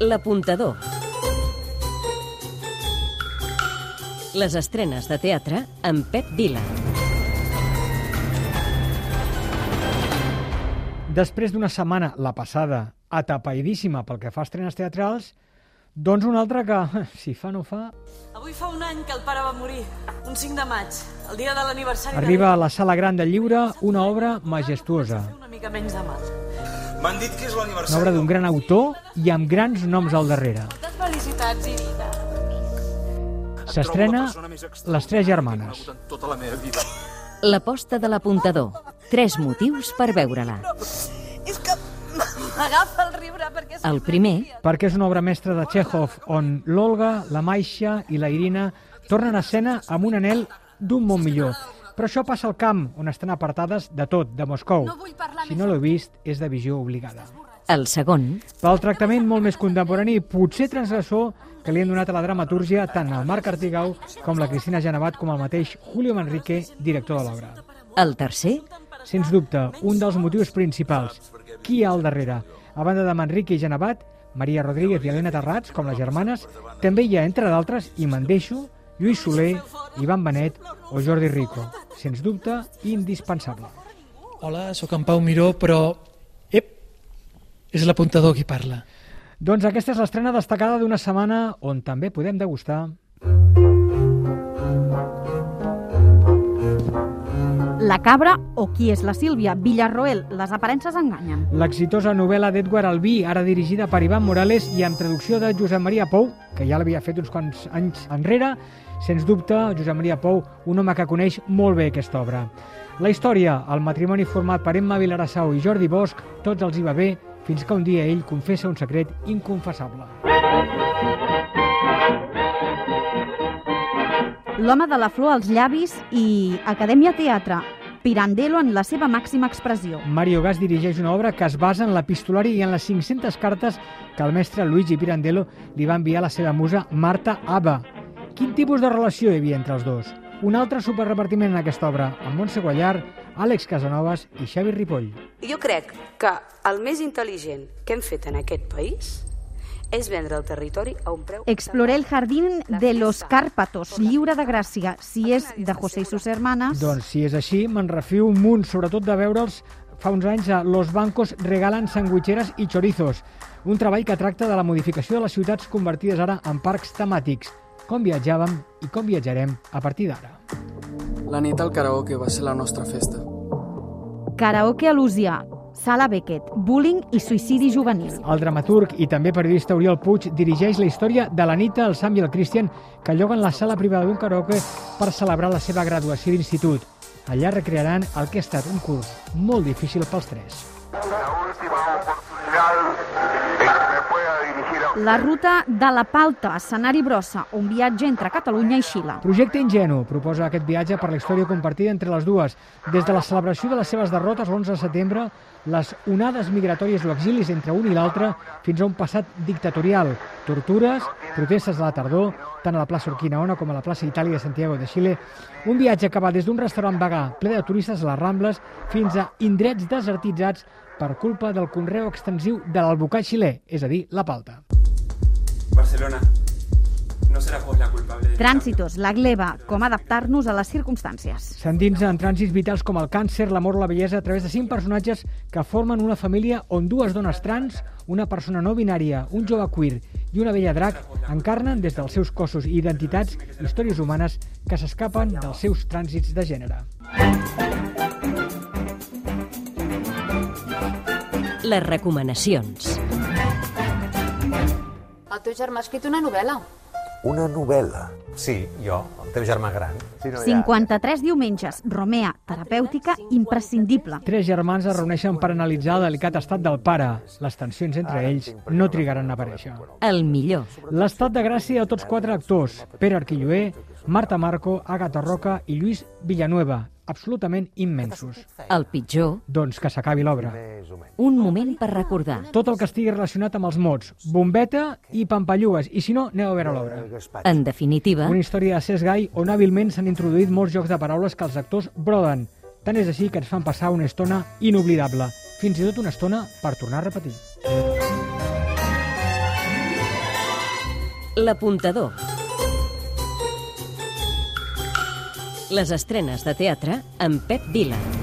L'apuntador. Les estrenes de teatre amb Pep Vila. Després d'una setmana, la passada, atapeïdíssima pel que fa a estrenes teatrals, doncs una altra que, si fa no fa, Avui fa un any que el pare va morir, un 5 de maig, el dia de l'aniversari arriba a la Sala Gran del Lliure una obra majestuosa, de... una mica menys de mal. M'han dit que és una l'aniversari... obra d'un gran autor i amb grans noms al darrere. Moltes felicitats, Irina. S'estrena Les Tres Germanes. Tota la meva vida. L'aposta de l'apuntador. Tres motius per veure-la. És que m'agafa el riure perquè... és El primer, perquè és una obra mestra de Chekhov on l'Olga, la Maisha i la Irina tornen a escena amb un anel d'un món millor. Però això passa al camp, on estan apartades de tot, de Moscou. Si no l'heu vist, és de visió obligada. el segon, Pel tractament molt més contemporani i potser transgressor que li han donat a la dramatúrgia tant el Marc Artigau com la Cristina Genevat com el mateix Julio Manrique, director de l'obra. el tercer, Sens dubte, un dels motius principals. Qui hi ha al darrere? A banda de Manrique i Genevat, Maria Rodríguez i Helena Terrats, com les germanes, també hi ha, entre d'altres, i me'n deixo, Lluís Soler, Ivan Benet o Jordi Rico. Sens dubte, indispensable. Hola, sóc en Pau Miró, però... Ep, és l'apuntador qui parla. Doncs aquesta és l'estrena destacada d'una setmana on també podem degustar La cabra o qui és la Sílvia? Villarroel, les aparences enganyen. l'exitosa novel·la d'Edward Albí, ara dirigida per Ivan Morales i amb traducció de Josep Maria Pou, que ja l'havia fet uns quants anys enrere. Sens dubte, Josep Maria Pou, un home que coneix molt bé aquesta obra. La història, el matrimoni format per Emma Vilarassau i Jordi Bosch, tots els hi va bé, fins que un dia ell confessa un secret inconfessable. L'home de la flor als llavis i Acadèmia Teatre. Pirandello en la seva màxima expressió. Mario Gas dirigeix una obra que es basa en l'epistolari i en les 500 cartes que el mestre Luigi Pirandello li va enviar a la seva musa Marta Aba. Quin tipus de relació hi havia entre els dos? Un altre superrepartiment en aquesta obra, amb Montse Guallar, Àlex Casanovas i Xavi Ripoll. Jo crec que el més intel·ligent que hem fet en aquest país és vendre el territori a un preu... Exploré el jardín de los Cárpatos, lliure de gràcia, si és de José i sus hermanas. Doncs si és així, me'n refio un munt, sobretot de veure'ls fa uns anys a Los Bancos regalen sandwicheres i chorizos, un treball que tracta de la modificació de les ciutats convertides ara en parcs temàtics, com viatjàvem i com viatjarem a partir d'ara. La nit al karaoke va ser la nostra festa. Karaoke al·lusià, Sala Beckett, bullying i suïcidi juvenil. El dramaturg i també periodista Oriol Puig dirigeix la història de l'Anita, el Sam i el Christian que lloguen la sala privada d'un karaoke per celebrar la seva graduació d'institut. Allà recrearan el que ha estat un curs molt difícil pels tres. La ruta de la Palta, escenari brossa, un viatge entre Catalunya i Xile. Projecte Ingenu proposa aquest viatge per la història compartida entre les dues. Des de la celebració de les seves derrotes l'11 de setembre, les onades migratòries o exilis entre un i l'altre, fins a un passat dictatorial, tortures, protestes de la tardor, tant a la plaça Urquinaona com a la plaça Itàlia de Santiago de Xile, un viatge que va des d'un restaurant vegà ple de turistes a les Rambles fins a indrets desertitzats per culpa del conreu extensiu de l'albocat xilè, és a dir, la palta. Barcelona, no seràs vos la culpable. de- Trànsitos, la gleba, com adaptar-nos a les circumstàncies. S'endinsa en trànsits vitals com el càncer, l'amor o la bellesa a través de cinc personatges que formen una família on dues dones trans, una persona no binària, un jove queer i una vella drac encarnen des dels seus cossos i identitats històries humanes que s'escapen dels seus trànsits de gènere. les recomanacions. El teu germà ha escrit una novel·la. Una novel·la. Sí, jo, el teu germà gran. Sí, no, 53 diumenges, Romea, terapèutica imprescindible. Tres germans es reuneixen per analitzar el delicat estat del pare. Les tensions entre ells no trigaran a aparèixer. El millor. L'estat de gràcia de tots quatre actors, Pere Arquilloé, Marta Marco, Agatha Roca i Lluís Villanueva, absolutament immensos. El pitjor, Doncs que s'acabi l'obra. un moment per recordar. Tot el que estigui relacionat amb els mots, bombeta i pampallugues, i si no, aneu a veure l'obra. En definitiva, Una història de Cesc Gai on hàbilment s'han introduït molts jocs de paraules que els actors broden. Tant és així que ens fan passar una estona inoblidable, fins i tot una estona per tornar a repetir. L'apuntador. Les estrenes de teatre amb Pep Vila.